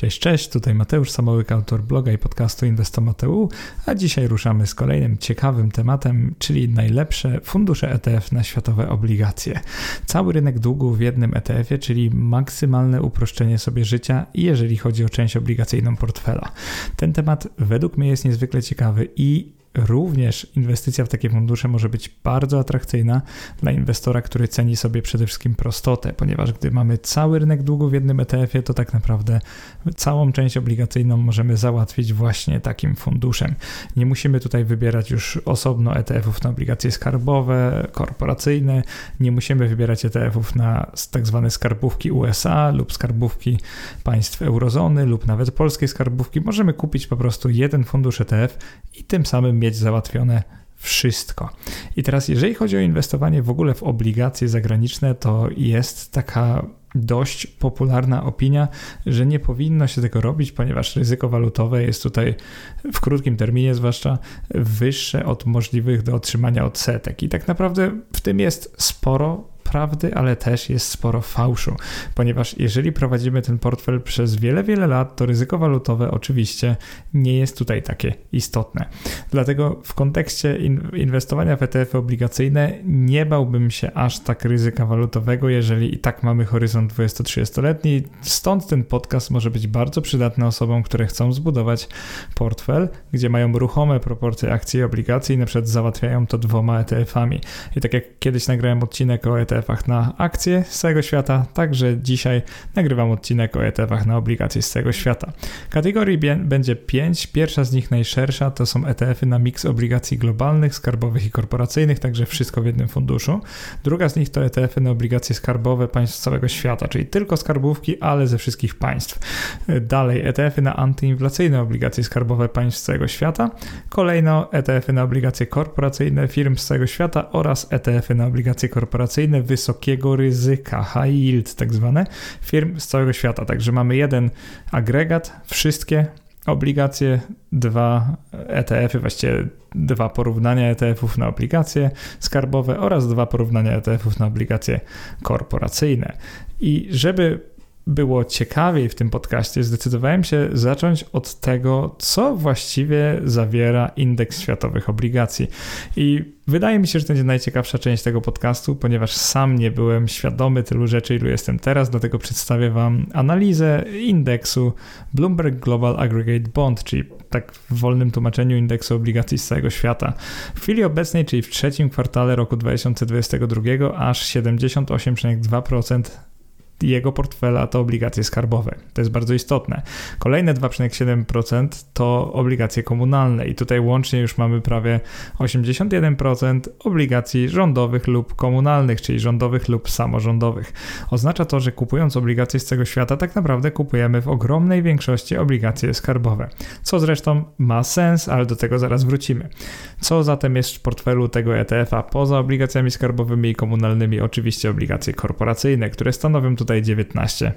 Cześć, cześć, tutaj Mateusz Samołyk, autor bloga i podcastu Inwestomateu, a dzisiaj ruszamy z kolejnym ciekawym tematem, czyli najlepsze fundusze ETF na światowe obligacje. Cały rynek długu w jednym ETF-ie, czyli maksymalne uproszczenie sobie życia, jeżeli chodzi o część obligacyjną portfela. Ten temat według mnie jest niezwykle ciekawy i również inwestycja w takie fundusze może być bardzo atrakcyjna dla inwestora, który ceni sobie przede wszystkim prostotę, ponieważ gdy mamy cały rynek długu w jednym ETF-ie, to tak naprawdę całą część obligacyjną możemy załatwić właśnie takim funduszem. Nie musimy tutaj wybierać już osobno ETF-ów na obligacje skarbowe, korporacyjne, nie musimy wybierać ETF-ów na tak zwane skarbówki USA lub skarbówki państw eurozony lub nawet polskiej skarbówki. Możemy kupić po prostu jeden fundusz ETF i tym samym mieć załatwione wszystko. I teraz, jeżeli chodzi o inwestowanie w ogóle w obligacje zagraniczne, to jest taka dość popularna opinia, że nie powinno się tego robić, ponieważ ryzyko walutowe jest tutaj w krótkim terminie, zwłaszcza wyższe od możliwych do otrzymania odsetek. I tak naprawdę w tym jest sporo prawdy, ale też jest sporo fałszu, ponieważ jeżeli prowadzimy ten portfel przez wiele, wiele lat, to ryzyko walutowe oczywiście nie jest tutaj takie istotne. Dlatego w kontekście inwestowania w ETF -y obligacyjne nie bałbym się aż tak ryzyka walutowego, jeżeli i tak mamy horyzont 20-30-letni. Stąd ten podcast może być bardzo przydatny osobom, które chcą zbudować portfel, gdzie mają ruchome proporcje akcji i obligacji i na przykład załatwiają to dwoma ETF-ami. I tak jak kiedyś nagrałem odcinek o ETF ETF-ach na akcje z całego świata, także dzisiaj nagrywam odcinek o ETF-ach na obligacje z całego świata. Kategorii będzie 5. Pierwsza z nich najszersza to są ETF-y na miks obligacji globalnych, skarbowych i korporacyjnych, także wszystko w jednym funduszu. Druga z nich to ETF-y na obligacje skarbowe państw całego świata, czyli tylko skarbówki, ale ze wszystkich państw. Dalej ETF-y na antyinflacyjne obligacje skarbowe państw całego świata. Kolejno ETF-y na obligacje korporacyjne firm z całego świata oraz ETF-y na obligacje korporacyjne wysokiego ryzyka, high yield tak zwane, firm z całego świata. Także mamy jeden agregat, wszystkie obligacje, dwa ETF-y, właściwie dwa porównania ETF-ów na obligacje skarbowe oraz dwa porównania ETF-ów na obligacje korporacyjne. I żeby było ciekawiej w tym podcaście, zdecydowałem się zacząć od tego, co właściwie zawiera indeks światowych obligacji. I wydaje mi się, że to będzie najciekawsza część tego podcastu, ponieważ sam nie byłem świadomy tylu rzeczy, ilu jestem teraz, dlatego przedstawię Wam analizę indeksu Bloomberg Global Aggregate Bond, czyli tak w wolnym tłumaczeniu indeksu obligacji z całego świata. W chwili obecnej, czyli w trzecim kwartale roku 2022, aż 78,2% jego portfela to obligacje skarbowe. To jest bardzo istotne. Kolejne 2,7% to obligacje komunalne i tutaj łącznie już mamy prawie 81% obligacji rządowych lub komunalnych, czyli rządowych lub samorządowych. Oznacza to, że kupując obligacje z całego świata, tak naprawdę kupujemy w ogromnej większości obligacje skarbowe. Co zresztą ma sens, ale do tego zaraz wrócimy. Co zatem jest w portfelu tego ETF-a poza obligacjami skarbowymi i komunalnymi? Oczywiście obligacje korporacyjne, które stanowią tutaj tutaj 19%.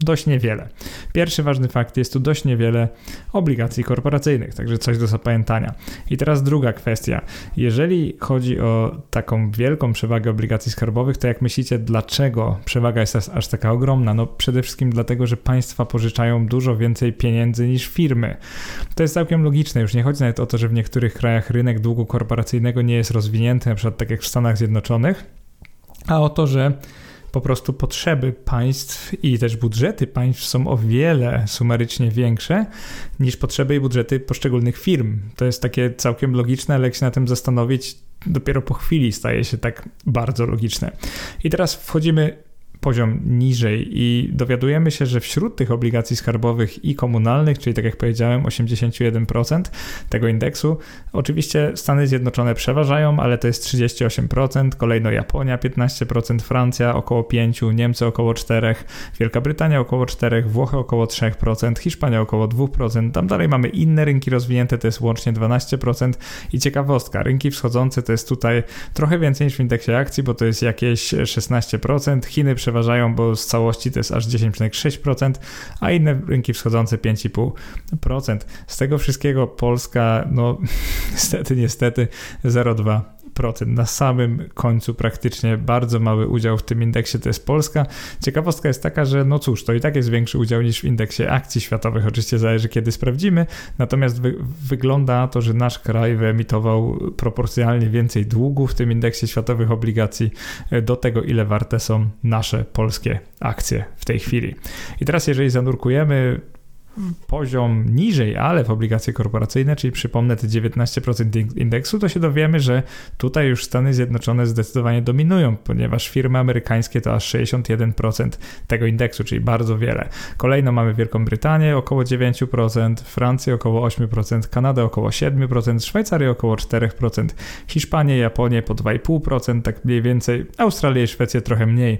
Dość niewiele. Pierwszy ważny fakt jest tu dość niewiele obligacji korporacyjnych, także coś do zapamiętania. I teraz druga kwestia. Jeżeli chodzi o taką wielką przewagę obligacji skarbowych, to jak myślicie, dlaczego przewaga jest aż taka ogromna? No przede wszystkim dlatego, że państwa pożyczają dużo więcej pieniędzy niż firmy. To jest całkiem logiczne. Już nie chodzi nawet o to, że w niektórych krajach rynek długu korporacyjnego nie jest rozwinięty, na przykład tak jak w Stanach Zjednoczonych, a o to, że po prostu potrzeby państw i też budżety państw są o wiele sumarycznie większe niż potrzeby i budżety poszczególnych firm. To jest takie całkiem logiczne, ale jak się na tym zastanowić, dopiero po chwili staje się tak bardzo logiczne. I teraz wchodzimy poziom niżej i dowiadujemy się, że wśród tych obligacji skarbowych i komunalnych, czyli tak jak powiedziałem 81% tego indeksu, oczywiście Stany Zjednoczone przeważają, ale to jest 38%, kolejno Japonia 15%, Francja około 5%, Niemcy około 4%, Wielka Brytania około 4%, Włochy około 3%, Hiszpania około 2%, tam dalej mamy inne rynki rozwinięte, to jest łącznie 12% i ciekawostka, rynki wschodzące to jest tutaj trochę więcej niż w indeksie akcji, bo to jest jakieś 16%, Chiny przeważają przeważają, bo z całości to jest aż 10,6%, a inne rynki wschodzące 5,5%. Z tego wszystkiego Polska, no niestety, niestety 0,2%. 30%. Na samym końcu praktycznie bardzo mały udział w tym indeksie to jest Polska. Ciekawostka jest taka, że no cóż, to i tak jest większy udział niż w indeksie akcji światowych. Oczywiście zależy kiedy sprawdzimy, natomiast wy wygląda to, że nasz kraj wyemitował proporcjonalnie więcej długu w tym indeksie światowych obligacji e, do tego, ile warte są nasze polskie akcje w tej chwili. I teraz, jeżeli zanurkujemy poziom niżej, ale w obligacje korporacyjne, czyli przypomnę te 19% indeksu, to się dowiemy, że tutaj już Stany Zjednoczone zdecydowanie dominują, ponieważ firmy amerykańskie to aż 61% tego indeksu, czyli bardzo wiele. Kolejno mamy Wielką Brytanię około 9%, Francję około 8%, Kanadę około 7%, Szwajcarię około 4%, Hiszpanię, Japonię po 2,5%, tak mniej więcej, Australię i Szwecję trochę mniej.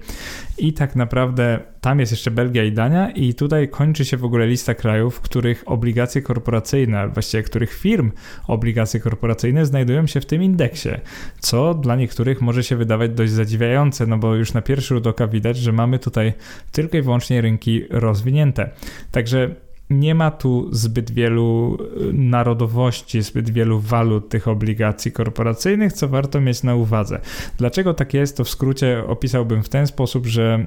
I tak naprawdę tam jest jeszcze Belgia i Dania i tutaj kończy się w ogóle lista krajów, w których obligacje korporacyjne, właściwie których firm obligacje korporacyjne znajdują się w tym indeksie, co dla niektórych może się wydawać dość zadziwiające, no bo już na pierwszy rzut oka widać, że mamy tutaj tylko i wyłącznie rynki rozwinięte. Także nie ma tu zbyt wielu y, narodowości, zbyt wielu walut tych obligacji korporacyjnych, co warto mieć na uwadze. Dlaczego tak jest, to w skrócie opisałbym w ten sposób, że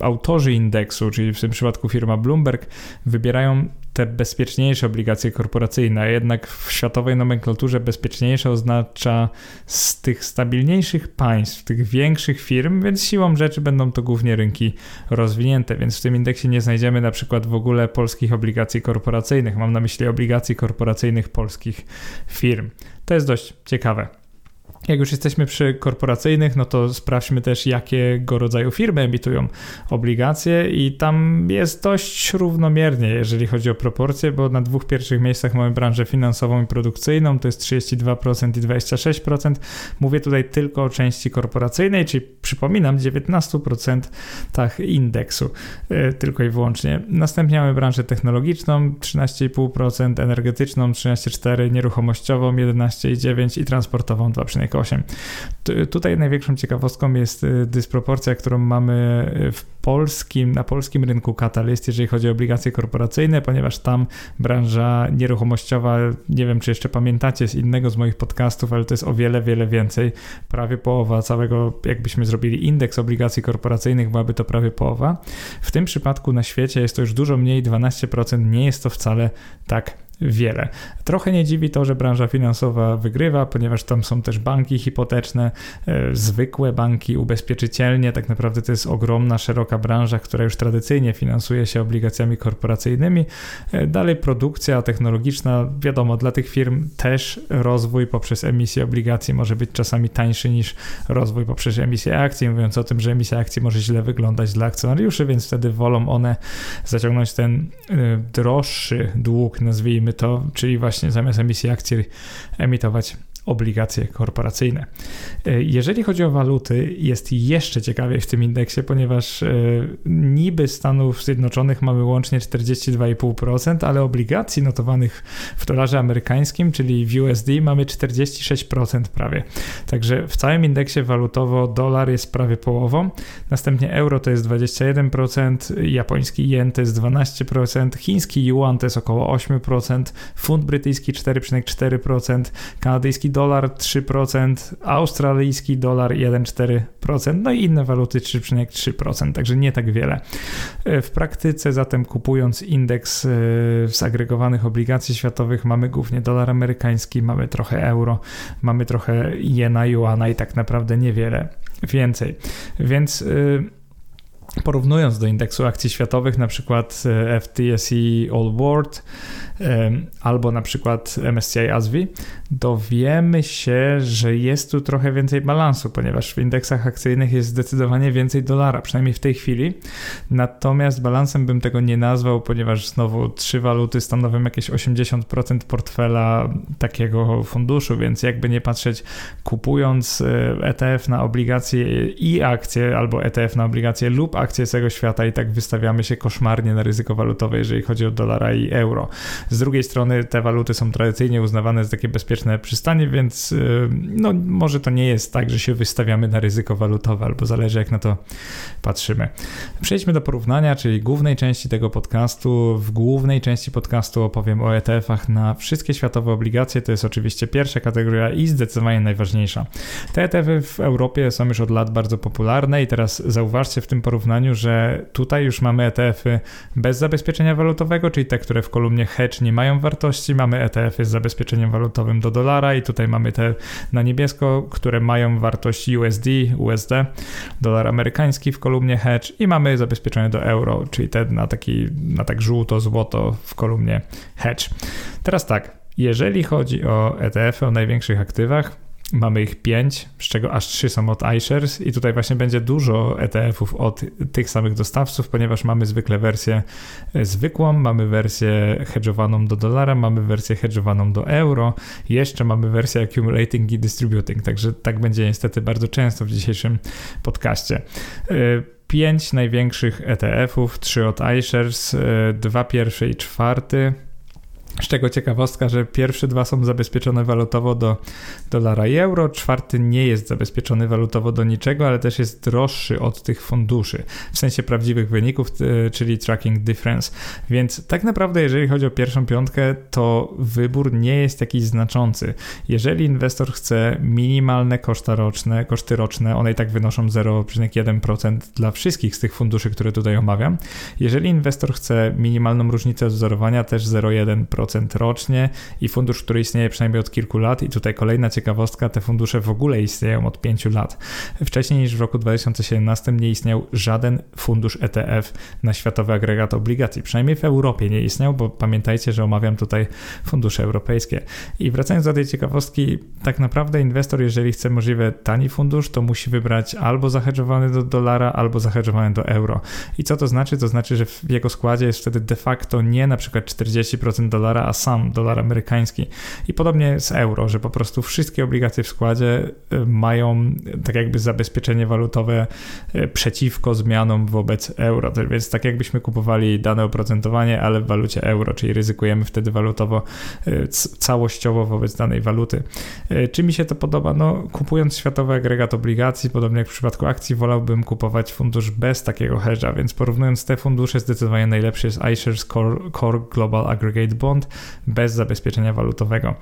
autorzy indeksu, czyli w tym przypadku firma Bloomberg, wybierają te bezpieczniejsze obligacje korporacyjne, a jednak w światowej nomenklaturze bezpieczniejsze oznacza z tych stabilniejszych państw, tych większych firm, więc siłą rzeczy będą to głównie rynki rozwinięte, więc w tym indeksie nie znajdziemy na przykład w ogóle polskich obligacji korporacyjnych, mam na myśli obligacji korporacyjnych polskich firm. To jest dość ciekawe. Jak już jesteśmy przy korporacyjnych, no to sprawdźmy też, jakiego rodzaju firmy emitują obligacje, i tam jest dość równomiernie, jeżeli chodzi o proporcje, bo na dwóch pierwszych miejscach mamy branżę finansową i produkcyjną, to jest 32% i 26%. Mówię tutaj tylko o części korporacyjnej, czyli przypominam, 19% tak indeksu, yy, tylko i wyłącznie. Następnie mamy branżę technologiczną 13,5%, energetyczną 13,4%, nieruchomościową 11,9% i transportową 2,8%. 8. Tutaj największą ciekawostką jest y, dysproporcja, którą mamy w polskim, na polskim rynku katalyst, jeżeli chodzi o obligacje korporacyjne, ponieważ tam branża nieruchomościowa, nie wiem czy jeszcze pamiętacie z innego z moich podcastów, ale to jest o wiele, wiele więcej. Prawie połowa całego, jakbyśmy zrobili indeks obligacji korporacyjnych, byłaby to prawie połowa. W tym przypadku na świecie jest to już dużo mniej, 12%, nie jest to wcale tak wiele. Trochę nie dziwi to, że branża finansowa wygrywa, ponieważ tam są też banki hipoteczne, e, zwykłe banki, ubezpieczycielnie. Tak naprawdę to jest ogromna, szeroka branża, która już tradycyjnie finansuje się obligacjami korporacyjnymi. E, dalej produkcja technologiczna, wiadomo, dla tych firm też rozwój poprzez emisję obligacji może być czasami tańszy niż rozwój poprzez emisję akcji, mówiąc o tym, że emisja akcji może źle wyglądać dla akcjonariuszy, więc wtedy wolą one zaciągnąć ten e, droższy dług, nazwijmy to, czyli właśnie zamiast emisji akcji emitować obligacje korporacyjne. E, jeżeli chodzi o waluty, jest jeszcze ciekawiej w tym indeksie, ponieważ e, niby Stanów Zjednoczonych mamy łącznie 42,5%, ale obligacji notowanych w dolarze amerykańskim, czyli w USD, mamy 46% prawie. Także w całym indeksie walutowo dolar jest prawie połową, następnie euro to jest 21%, japoński jen to jest 12%, chiński yuan to jest około 8%, funt brytyjski 4,4%, kanadyjski dolar 3%, australijski dolar 1,4%, no i inne waluty 3,3%, także nie tak wiele. E, w praktyce zatem kupując indeks e, zagregowanych obligacji światowych mamy głównie dolar amerykański, mamy trochę euro, mamy trochę jena, juana i tak naprawdę niewiele więcej. Więc e, porównując do indeksu akcji światowych, na przykład FTSE All World, albo na przykład MSCI ASWI, dowiemy się, że jest tu trochę więcej balansu, ponieważ w indeksach akcyjnych jest zdecydowanie więcej dolara, przynajmniej w tej chwili. Natomiast balansem bym tego nie nazwał, ponieważ znowu trzy waluty stanowią jakieś 80% portfela takiego funduszu, więc jakby nie patrzeć, kupując ETF na obligacje i akcje, albo ETF na obligacje lub akcje całego świata, i tak wystawiamy się koszmarnie na ryzyko walutowe, jeżeli chodzi o dolara i euro. Z drugiej strony te waluty są tradycyjnie uznawane za takie bezpieczne przystanie, więc y, no, może to nie jest tak, że się wystawiamy na ryzyko walutowe, albo zależy jak na to patrzymy. Przejdźmy do porównania, czyli głównej części tego podcastu. W głównej części podcastu opowiem o ETF-ach na wszystkie światowe obligacje. To jest oczywiście pierwsza kategoria i zdecydowanie najważniejsza. Te ETF-y w Europie są już od lat bardzo popularne i teraz zauważcie w tym porównaniu, że tutaj już mamy ETF-y bez zabezpieczenia walutowego, czyli te, które w kolumnie hedge nie mają wartości. Mamy ETF-y z zabezpieczeniem walutowym do dolara i tutaj mamy te na niebiesko, które mają wartość USD, USD, dolar amerykański w kolumnie hedge i mamy zabezpieczenie do euro, czyli te na taki, na tak żółto-złoto w kolumnie hedge. Teraz tak, jeżeli chodzi o ETF-y, o największych aktywach, Mamy ich 5, z czego aż 3 są od iShares i tutaj właśnie będzie dużo ETF-ów od tych samych dostawców, ponieważ mamy zwykle wersję e, zwykłą, mamy wersję hedgeowaną do dolara, mamy wersję hedgeowaną do euro, jeszcze mamy wersję accumulating i distributing, także tak będzie niestety bardzo często w dzisiejszym podcaście. E, pięć największych ETF-ów, trzy od iShares, e, dwa pierwsze i czwarty z czego ciekawostka, że pierwsze dwa są zabezpieczone walutowo do dolara i euro, czwarty nie jest zabezpieczony walutowo do niczego, ale też jest droższy od tych funduszy, w sensie prawdziwych wyników, czyli tracking difference. Więc tak naprawdę, jeżeli chodzi o pierwszą piątkę, to wybór nie jest jakiś znaczący. Jeżeli inwestor chce minimalne koszta roczne, koszty roczne, one i tak wynoszą 0,1% dla wszystkich z tych funduszy, które tutaj omawiam. Jeżeli inwestor chce minimalną różnicę wzorowania, też 0,1%, 2% rocznie i fundusz, który istnieje przynajmniej od kilku lat. I tutaj kolejna ciekawostka, te fundusze w ogóle istnieją od 5 lat. Wcześniej niż w roku 2017 nie istniał żaden fundusz ETF na światowy agregat obligacji. Przynajmniej w Europie nie istniał, bo pamiętajcie, że omawiam tutaj fundusze europejskie. I wracając do tej ciekawostki, tak naprawdę inwestor, jeżeli chce możliwie tani fundusz, to musi wybrać albo zahedżowany do dolara, albo zahedżowany do euro. I co to znaczy? To znaczy, że w jego składzie jest wtedy de facto nie na przykład 40% dolara, dolara, a sam dolar amerykański. I podobnie z euro, że po prostu wszystkie obligacje w składzie y, mają tak jakby zabezpieczenie walutowe y, przeciwko zmianom wobec euro. Więc tak jakbyśmy kupowali dane oprocentowanie, ale w walucie euro, czyli ryzykujemy wtedy walutowo y, całościowo wobec danej waluty. Czy mi się to podoba? No, kupując światowy agregat obligacji, podobnie jak w przypadku akcji, wolałbym kupować fundusz bez takiego hedge'a, więc porównując te fundusze, zdecydowanie najlepszy jest iShares Core, Core Global Aggregate Bond, bez zabezpieczenia walutowego.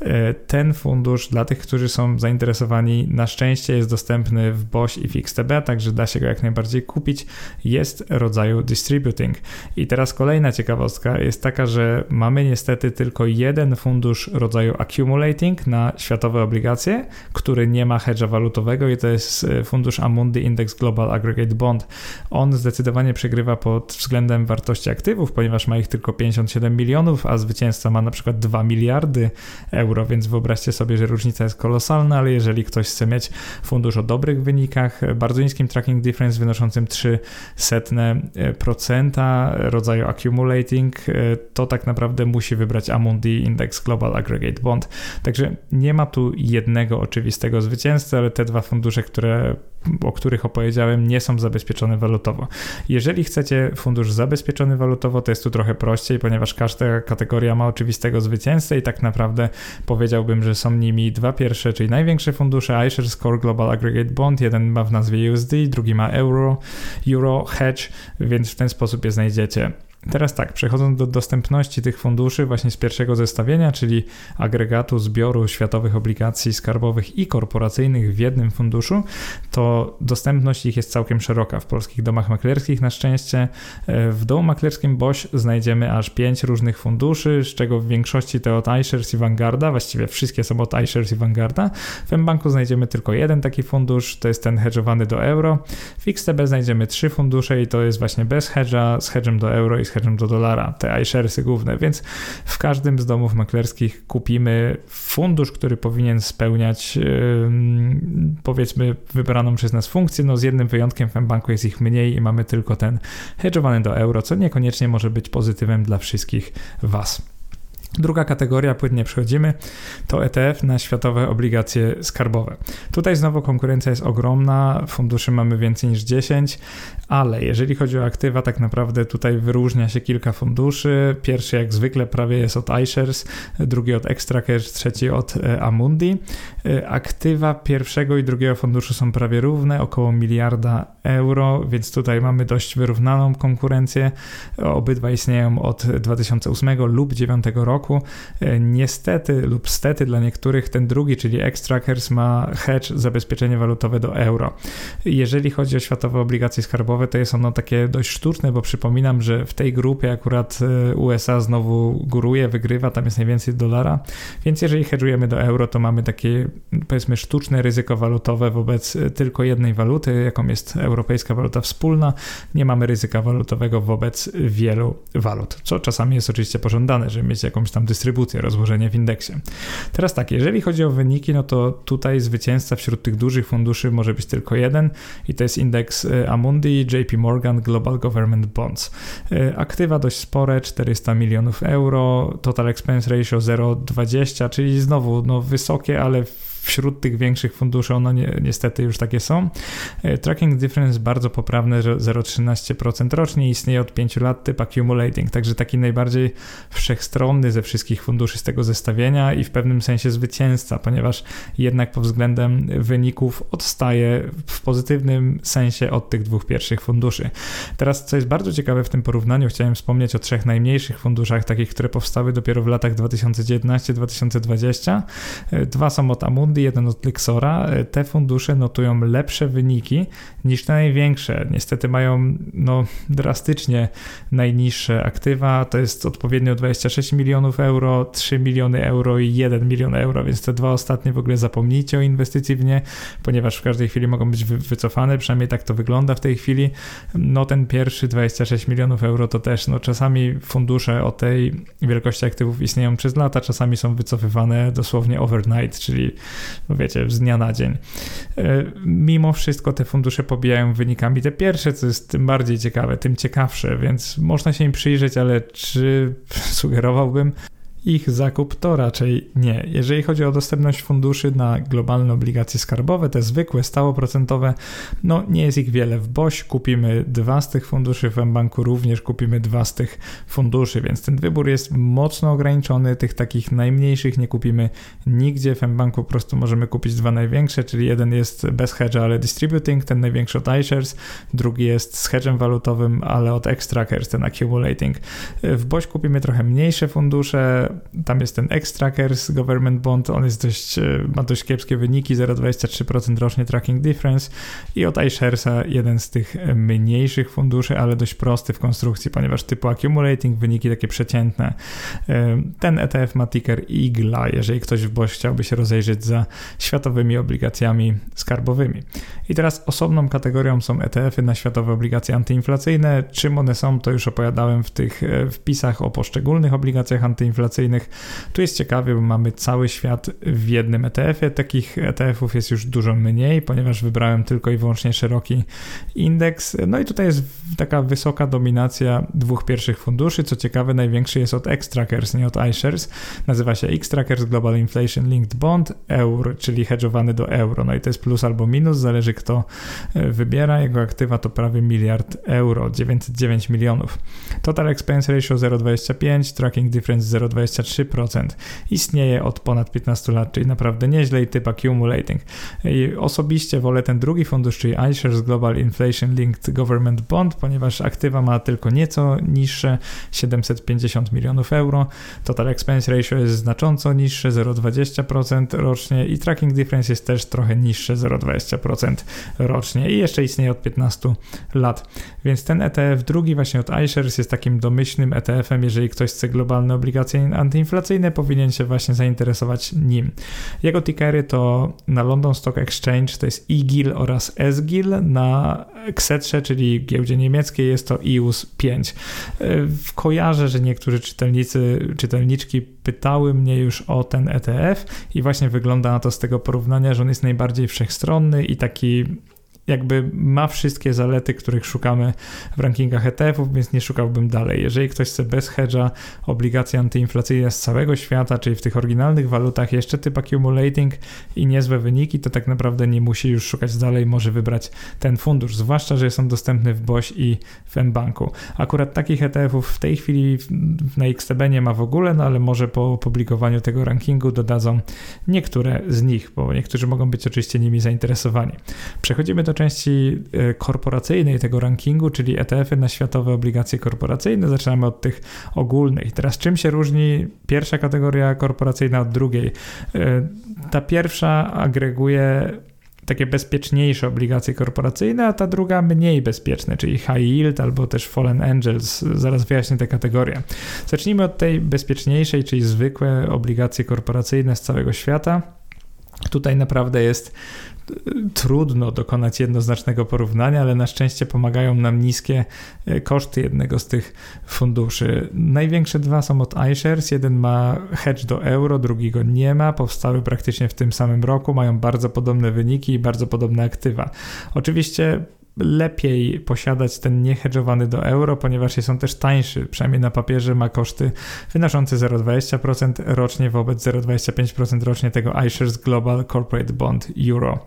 E, ten fundusz dla tych, którzy są zainteresowani, na szczęście jest dostępny w BOŚ i w XTB, także da się go jak najbardziej kupić. Jest rodzaju distributing. I teraz kolejna ciekawostka jest taka, że mamy niestety tylko jeden fundusz rodzaju accumulating na światowe obligacje, który nie ma hedge'a walutowego i to jest e, fundusz Amundi Index Global Aggregate Bond. On zdecydowanie przegrywa pod względem wartości aktywów, ponieważ ma ich tylko 57 milionów, a zwycięzca ma na przykład 2 miliardy euro, więc wyobraźcie sobie, że różnica jest kolosalna, ale jeżeli ktoś chce mieć fundusz o dobrych wynikach, bardzo niskim tracking difference wynoszącym 3% rodzaju accumulating, to tak naprawdę musi wybrać Amundi Index Global Aggregate Bond. Także nie ma tu jednego oczywistego zwycięzcy, ale te dwa fundusze, które o których opowiedziałem, nie są zabezpieczone walutowo. Jeżeli chcecie fundusz zabezpieczony walutowo, to jest tu trochę prościej, ponieważ każda kategoria ma oczywistego zwycięzcę i tak naprawdę powiedziałbym, że są nimi dwa pierwsze, czyli największe fundusze iShares Core Global Aggregate Bond, jeden ma w nazwie USD, drugi ma Euro, Euro Hedge, więc w ten sposób je znajdziecie. Teraz tak, przechodząc do dostępności tych funduszy właśnie z pierwszego zestawienia, czyli agregatu zbioru światowych obligacji skarbowych i korporacyjnych w jednym funduszu, to dostępność ich jest całkiem szeroka. W polskich domach maklerskich na szczęście. E, w domu maklerskim BOŚ znajdziemy aż pięć różnych funduszy, z czego w większości te od iShares i Vanguarda, właściwie wszystkie są od iShares i Vanguarda. W mBanku znajdziemy tylko jeden taki fundusz, to jest ten hedżowany do euro. W XTB znajdziemy trzy fundusze i to jest właśnie bez hedża, z hedżem do euro i z do dolara, te iSharesy główne, więc w każdym z domów maklerskich kupimy fundusz, który powinien spełniać powiedzmy wybraną przez nas funkcję, no z jednym wyjątkiem w banku jest ich mniej i mamy tylko ten hedżowany do euro, co niekoniecznie może być pozytywem dla wszystkich Was. Druga kategoria, płynnie przechodzimy, to ETF na światowe obligacje skarbowe. Tutaj znowu konkurencja jest ogromna, funduszy mamy więcej niż 10, ale jeżeli chodzi o aktywa, tak naprawdę tutaj wyróżnia się kilka funduszy. Pierwszy jak zwykle prawie jest od iShares, drugi od Extracash, trzeci od e, Amundi. E, aktywa pierwszego i drugiego funduszu są prawie równe, około miliarda euro, więc tutaj mamy dość wyrównaną konkurencję. Obydwa istnieją od 2008 lub 2009 roku. E, niestety lub stety dla niektórych ten drugi, czyli Extrackers ma hedge, zabezpieczenie walutowe do euro. Jeżeli chodzi o światowe obligacje skarbowe, to jest ono takie dość sztuczne, bo przypominam, że w tej grupie akurat e, USA znowu góruje, wygrywa, tam jest najwięcej dolara, więc jeżeli hedżujemy do euro, to mamy takie powiedzmy sztuczne ryzyko walutowe wobec e, tylko jednej waluty, jaką jest europejska waluta wspólna. Nie mamy ryzyka walutowego wobec wielu walut, co czasami jest oczywiście pożądane, żeby mieć jakąś tam dystrybucję, rozłożenie w indeksie. Teraz tak, jeżeli chodzi o wyniki, no to tutaj zwycięzca wśród tych dużych funduszy może być tylko jeden i to jest indeks e, Amundi JP Morgan Global Government Bonds. E, aktywa dość spore, 400 milionów euro, total expense ratio 0,20, czyli znowu no, wysokie, ale wśród tych większych funduszy one ni niestety już takie są. E, tracking difference bardzo poprawne, 0,13% rocznie, istnieje od 5 lat typ accumulating, także taki najbardziej wszechstronny ze wszystkich funduszy z tego zestawienia i w pewnym sensie zwycięzca, ponieważ jednak pod względem wyników odstaje w pozytywnym sensie od tych dwóch pierwszych funduszy. Teraz, co jest bardzo ciekawe w tym porównaniu, chciałem wspomnieć o trzech najmniejszych funduszach, takich, które powstały dopiero w latach 2019-2020. E, dwa są od Amundi, jeden od Lixora, e, te fundusze notują lepsze wyniki niż te największe. Niestety mają no, drastycznie najniższe aktywa, to jest odpowiednio 26 milionów euro, 3 miliony euro i 1 milion euro, więc te dwa ostatnie w ogóle zapomnijcie o inwestycji w nie, ponieważ w każdej chwili mogą być wycofane, przynajmniej tak to wygląda w tej chwili. No ten pierwszy 26 milionów euro to też, no czasami fundusze o tej wielkości aktywów istnieją przez lata, czasami są wycofywane dosłownie overnight, czyli wiecie, z dnia na dzień. E, mimo wszystko te fundusze pobijają wynikami te pierwsze, co jest tym bardziej ciekawe, tym ciekawsze, więc można się im przyjrzeć, ale czy sugerowałbym, ich zakup to raczej nie. Jeżeli chodzi o dostępność funduszy na globalne obligacje skarbowe, te zwykłe, stałoprocentowe, no nie jest ich wiele. W BOŚ kupimy dwa z tych funduszy, w mBanku również kupimy dwa z tych funduszy, więc ten wybór jest mocno ograniczony. Tych takich najmniejszych nie kupimy nigdzie. W mBanku po prostu możemy kupić dwa największe, czyli jeden jest bez hedge'a, ale distributing, ten największy od iShares, drugi jest z hedge'em walutowym, ale od Extrackers, ten accumulating. W BOŚ kupimy trochę mniejsze fundusze, tam jest ten X-Trackers Government Bond, on jest dość, e, ma dość kiepskie wyniki, 0,23% rocznie tracking difference i od iSharesa jeden z tych mniejszych funduszy, ale dość prosty w konstrukcji, ponieważ typu accumulating, wyniki takie przeciętne. E, ten ETF ma ticker IGLA, jeżeli ktoś w BOŚ chciałby się rozejrzeć za światowymi obligacjami skarbowymi. I teraz osobną kategorią są ETF-y na światowe obligacje antyinflacyjne. Czym one są, to już opowiadałem w tych e, wpisach o poszczególnych obligacjach antyinflacyjnych, tu jest ciekawie, bo mamy cały świat w jednym ETF-ie. Takich ETF-ów jest już dużo mniej, ponieważ wybrałem tylko i wyłącznie szeroki indeks. No i tutaj jest taka wysoka dominacja dwóch pierwszych funduszy. Co ciekawe, największy jest od X-Trackers, nie od iShares. Nazywa się X-Trackers Global Inflation Linked Bond, euro, czyli hedżowany do euro. No i to jest plus albo minus, zależy kto e, wybiera. Jego aktywa to prawie miliard euro, 909 milionów. Total Expense Ratio 0,25, Tracking Difference 0,20 23%. Istnieje od ponad 15 lat, czyli naprawdę nieźle i typ accumulating. I osobiście wolę ten drugi fundusz, czyli iShares Global Inflation Linked Government Bond, ponieważ aktywa ma tylko nieco niższe 750 milionów euro. Total expense ratio jest znacząco niższe 0,20% rocznie i tracking difference jest też trochę niższe 0,20% rocznie i jeszcze istnieje od 15 lat. Więc ten ETF drugi właśnie od iShares jest takim domyślnym ETF-em, jeżeli ktoś chce globalne obligacje antyinflacyjne, powinien się właśnie zainteresować nim. Jego tickery to na London Stock Exchange to jest IGIL oraz SGIL, na Xetrze, czyli giełdzie niemieckiej jest to IUS 5. E, kojarzę, że niektórzy czytelnicy, czytelniczki pytały mnie już o ten ETF i właśnie wygląda na to z tego porównania, że on jest najbardziej wszechstronny i taki jakby ma wszystkie zalety, których szukamy w rankingach ETF-ów, więc nie szukałbym dalej. Jeżeli ktoś chce bez hedge'a obligacje antyinflacyjne z całego świata, czyli w tych oryginalnych walutach, jeszcze typ accumulating i niezłe wyniki, to tak naprawdę nie musi już szukać dalej, może wybrać ten fundusz, zwłaszcza, że są dostępny w BOŚ i w mBanku. Akurat takich ETF-ów w tej chwili na XTB nie ma w ogóle, no ale może po opublikowaniu tego rankingu dodadzą niektóre z nich, bo niektórzy mogą być oczywiście nimi zainteresowani. Przechodzimy do części e, korporacyjnej tego rankingu, czyli ETF-y na światowe obligacje korporacyjne. Zaczynamy od tych ogólnych. Teraz czym się różni pierwsza kategoria korporacyjna od drugiej? E, ta pierwsza agreguje takie bezpieczniejsze obligacje korporacyjne, a ta druga mniej bezpieczne, czyli high yield albo też fallen angels. Zaraz wyjaśnię te kategorie. Zacznijmy od tej bezpieczniejszej, czyli zwykłe obligacje korporacyjne z całego świata. Tutaj naprawdę jest trudno dokonać jednoznacznego porównania, ale na szczęście pomagają nam niskie e, koszty jednego z tych funduszy. Największe dwa są od iShares. Jeden ma hedge do euro, drugi go nie ma. Powstały praktycznie w tym samym roku, mają bardzo podobne wyniki i bardzo podobne aktywa. Oczywiście lepiej posiadać ten niehedżowany do euro, ponieważ jest on też tańszy, przynajmniej na papierze ma koszty wynoszące 0,20% rocznie wobec 0,25% rocznie tego iShares Global Corporate Bond Euro.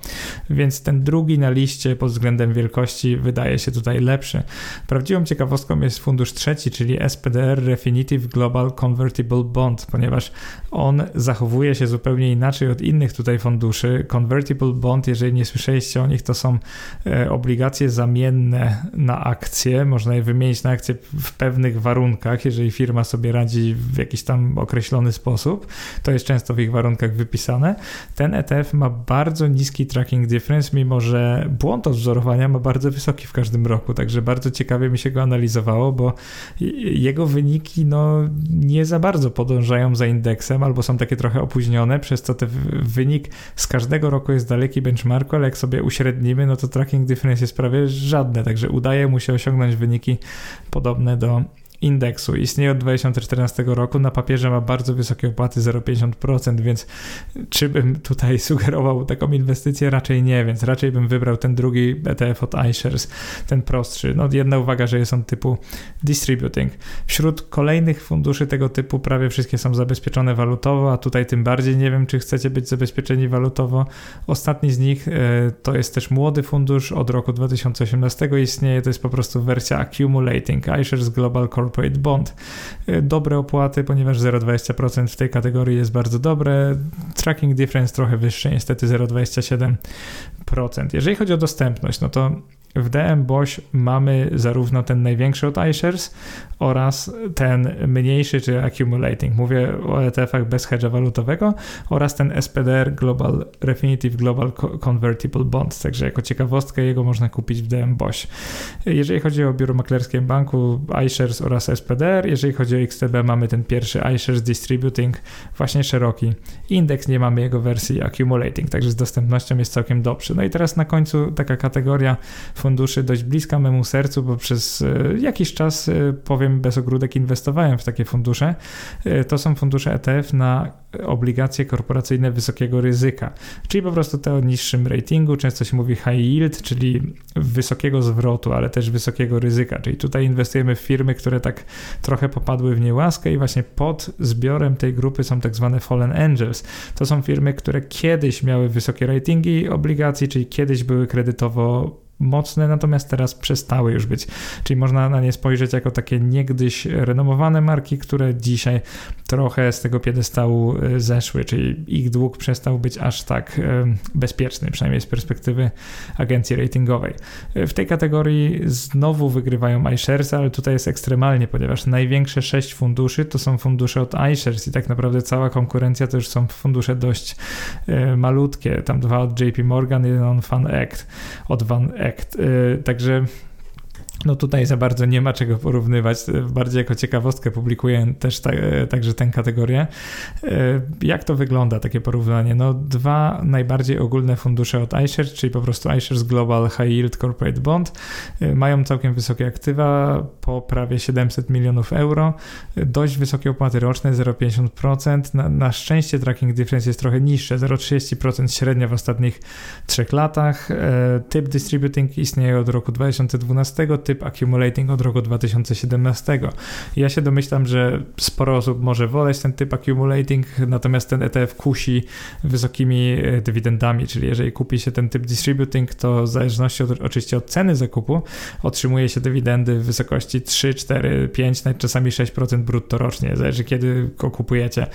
Więc ten drugi na liście pod względem wielkości wydaje się tutaj lepszy. Prawdziwą ciekawostką jest fundusz trzeci, czyli SPDR Refinitiv Global Convertible Bond, ponieważ on zachowuje się zupełnie inaczej od innych tutaj funduszy. Convertible Bond, jeżeli nie słyszeliście o nich, to są e, obligacje zamienne na akcje, można je wymienić na akcje w pewnych warunkach, jeżeli firma sobie radzi w jakiś tam określony sposób, to jest często w ich warunkach wypisane. Ten ETF ma bardzo niski tracking difference, mimo że błąd odwzorowania ma bardzo wysoki w każdym roku, także bardzo ciekawie mi się go analizowało, bo jego wyniki no, nie za bardzo podążają za indeksem, albo są takie trochę opóźnione, przez co ten wynik z każdego roku jest daleki benchmarku, ale jak sobie uśrednimy, no to tracking difference jest prawie prawie żadne, także udaje mu się osiągnąć wyniki podobne do indeksu. Istnieje od 2014 roku, na papierze ma bardzo wysokie opłaty 0,50%, więc czy bym tutaj sugerował taką inwestycję? Raczej nie, więc raczej bym wybrał ten drugi ETF od iShares, ten prostszy. No jedna uwaga, że jest on typu distributing. Wśród kolejnych funduszy tego typu prawie wszystkie są zabezpieczone walutowo, a tutaj tym bardziej nie wiem, czy chcecie być zabezpieczeni walutowo. Ostatni z nich e, to jest też młody fundusz, od roku 2018 istnieje, to jest po prostu wersja accumulating, iShares Global Corp Corporate Bond. Y, dobre opłaty, ponieważ 0,20% w tej kategorii jest bardzo dobre. Tracking difference trochę wyższy, niestety 0,27%. Jeżeli chodzi o dostępność, no to w DM Boś mamy zarówno ten największy od iShares oraz ten mniejszy, czy accumulating. Mówię o ETF-ach bez hedge'a walutowego oraz ten SPDR Global Refinitiv Global Convertible Bonds. Także jako ciekawostkę jego można kupić w DM Boś. Jeżeli chodzi o biuro maklerskie banku iShares oraz SPDR, jeżeli chodzi o XTB mamy ten pierwszy iShares Distributing, właśnie szeroki. Indeks nie mamy jego wersji accumulating, także z dostępnością jest całkiem dobrze. No i teraz na końcu taka kategoria funduszy dość bliska memu sercu, bo przez e, jakiś czas, e, powiem bez ogródek, inwestowałem w takie fundusze. E, to są fundusze ETF na obligacje korporacyjne wysokiego ryzyka, czyli po prostu te o niższym ratingu, często się mówi high yield, czyli wysokiego zwrotu, ale też wysokiego ryzyka, czyli tutaj inwestujemy w firmy, które tak trochę popadły w niełaskę i właśnie pod zbiorem tej grupy są tak zwane fallen angels. To są firmy, które kiedyś miały wysokie ratingi obligacji, czyli kiedyś były kredytowo mocne, natomiast teraz przestały już być. Czyli można na nie spojrzeć jako takie niegdyś renomowane marki, które dzisiaj trochę z tego piedestału e, zeszły, czyli ich dług przestał być aż tak e, bezpieczny, przynajmniej z perspektywy agencji ratingowej. E, w tej kategorii znowu wygrywają iShares, ale tutaj jest ekstremalnie, ponieważ największe sześć funduszy to są fundusze od iShares i tak naprawdę cała konkurencja to już są fundusze dość malutkie. Tam dwa od JP Morgan, jeden od Van Act, od Van. Także no tutaj za bardzo nie ma czego porównywać. Bardziej jako ciekawostkę publikuję też ta, także tę kategorię. E, jak to wygląda, takie porównanie? No dwa najbardziej ogólne fundusze od iShares, czyli po prostu iShares Global High Yield Corporate Bond, e, mają całkiem wysokie aktywa, po prawie 700 milionów euro, dość wysokie opłaty roczne, 0,50%. Na, na szczęście tracking difference jest trochę niższe, 0,30% średnio w ostatnich trzech latach. E, typ distributing istnieje od roku 2012, typ accumulating od roku 2017. Ja się domyślam, że sporo osób może woleć ten typ accumulating, natomiast ten ETF kusi wysokimi e, dywidendami, czyli jeżeli kupi się ten typ distributing, to w zależności od, oczywiście od ceny zakupu otrzymuje się dywidendy w wysokości 3, 4, 5, nawet czasami 6% brutto rocznie, zależy kiedy go kupujecie.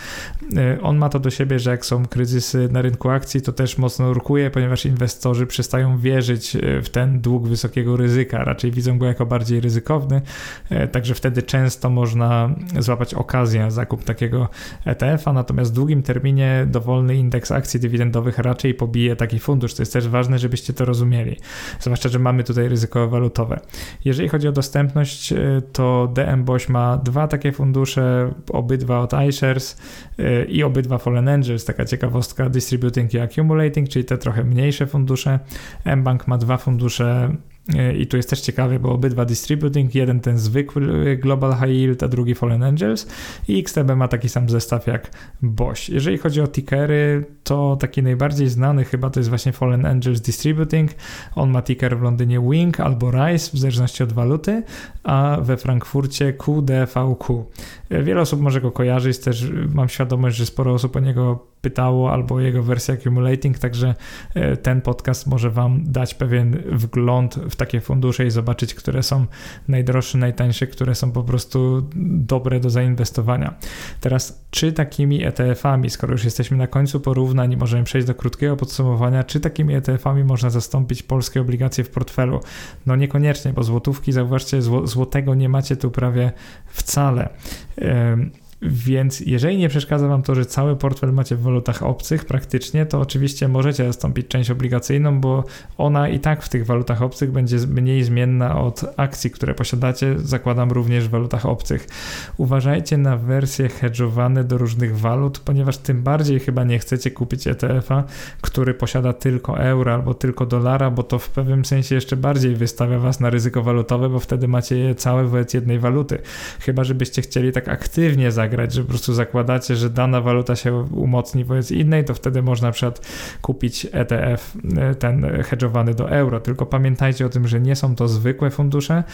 E, on ma to do siebie, że jak są kryzysy na rynku akcji, to też mocno urkuje, ponieważ inwestorzy przestają wierzyć e, w ten dług wysokiego ryzyka, raczej widzą go jako bardziej ryzykowny, e, także wtedy często można złapać okazję na zakup takiego ETF-a, natomiast w długim terminie dowolny indeks akcji dywidendowych raczej pobije taki fundusz. To jest też ważne, żebyście to rozumieli, zwłaszcza, że mamy tutaj ryzyko walutowe. Jeżeli chodzi o dostępność, e, to DM Boś ma dwa takie fundusze, obydwa od iShares e, i obydwa Fallen Angels, taka ciekawostka Distributing i Accumulating, czyli te trochę mniejsze fundusze. mBank ma dwa fundusze I tu jest też ciekawe, bo obydwa distributing, jeden ten zwykły Global High Yield, a drugi Fallen Angels i XTB ma taki sam zestaw jak BOŚ. Jeżeli chodzi o tickery, to taki najbardziej znany chyba to jest właśnie Fallen Angels Distributing. On ma ticker w Londynie WING albo RISE w zależności od waluty, a we Frankfurcie QDVQ. E, wiele osób może go kojarzyć, też mam świadomość, że sporo osób o niego pytało albo jego wersję accumulating, także e, ten podcast może Wam dać pewien wgląd w takie fundusze i zobaczyć, które są najdroższe, najtańsze, które są po prostu dobre do zainwestowania. Teraz, czy takimi ETF-ami, skoro już jesteśmy na końcu porównań możemy przejść do krótkiego podsumowania, czy takimi ETF-ami można zastąpić polskie obligacje w portfelu? No niekoniecznie, bo złotówki, zauważcie, złotego nie macie tu prawie wcale. Więc jeżeli nie przeszkadza Wam to, że cały portfel macie w walutach obcych praktycznie, to oczywiście możecie zastąpić część obligacyjną, bo ona i tak w tych walutach obcych będzie mniej zmienna od akcji, które posiadacie, zakładam również w walutach obcych. Uważajcie na wersje hedżowane do różnych walut, ponieważ tym bardziej chyba nie chcecie kupić ETF-a, który posiada tylko euro albo tylko dolara, bo to w pewnym sensie jeszcze bardziej wystawia Was na ryzyko walutowe, bo wtedy macie je całe wobec jednej waluty. Chyba, żebyście chcieli tak aktywnie zagrać zagrać, że po prostu zakładacie, że dana waluta się umocni wobec innej, to wtedy można na przykład kupić ETF e, ten hedżowany do euro. Tylko pamiętajcie o tym, że nie są to zwykłe fundusze,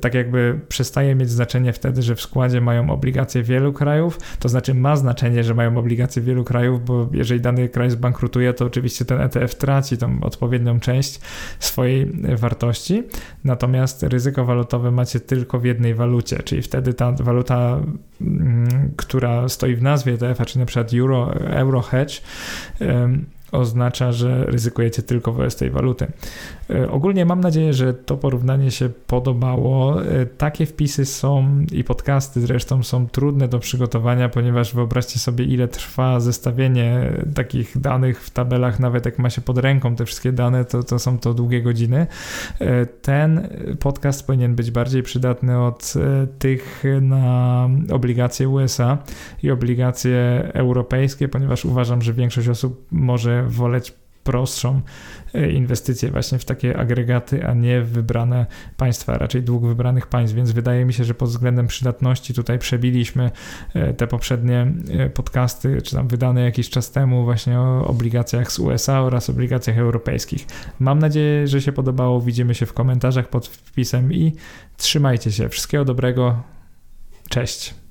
tak jakby przestaje mieć znaczenie wtedy, że w składzie mają obligacje wielu krajów, to znaczy ma znaczenie, że mają obligacje wielu krajów, bo jeżeli dany kraj zbankrutuje, to oczywiście ten ETF traci tą odpowiednią część swojej wartości, natomiast ryzyko walutowe macie tylko w jednej walucie, czyli wtedy ta waluta która stoi w nazwie ETF-a, czy na przykład Euro, Euro Hedge, oznacza, że ryzykujecie tylko wobec tej waluty. E, ogólnie mam nadzieję, że to porównanie się podobało. E, takie wpisy są i podcasty zresztą są trudne do przygotowania, ponieważ wyobraźcie sobie, ile trwa zestawienie takich danych w tabelach, nawet jak ma się pod ręką te wszystkie dane, to, to są to długie godziny. E, ten podcast powinien być bardziej przydatny od tych na obligacje USA i obligacje europejskie, ponieważ uważam, że większość osób może woleć prostszą e, inwestycje właśnie w takie agregaty, a nie w wybrane państwa, raczej dług wybranych państw, więc wydaje mi się, że pod względem przydatności tutaj przebiliśmy e, te poprzednie e, podcasty, czy tam wydane jakiś czas temu właśnie o obligacjach z USA oraz obligacjach europejskich. Mam nadzieję, że się podobało, widzimy się w komentarzach pod wpisem i trzymajcie się. Wszystkiego dobrego. Cześć.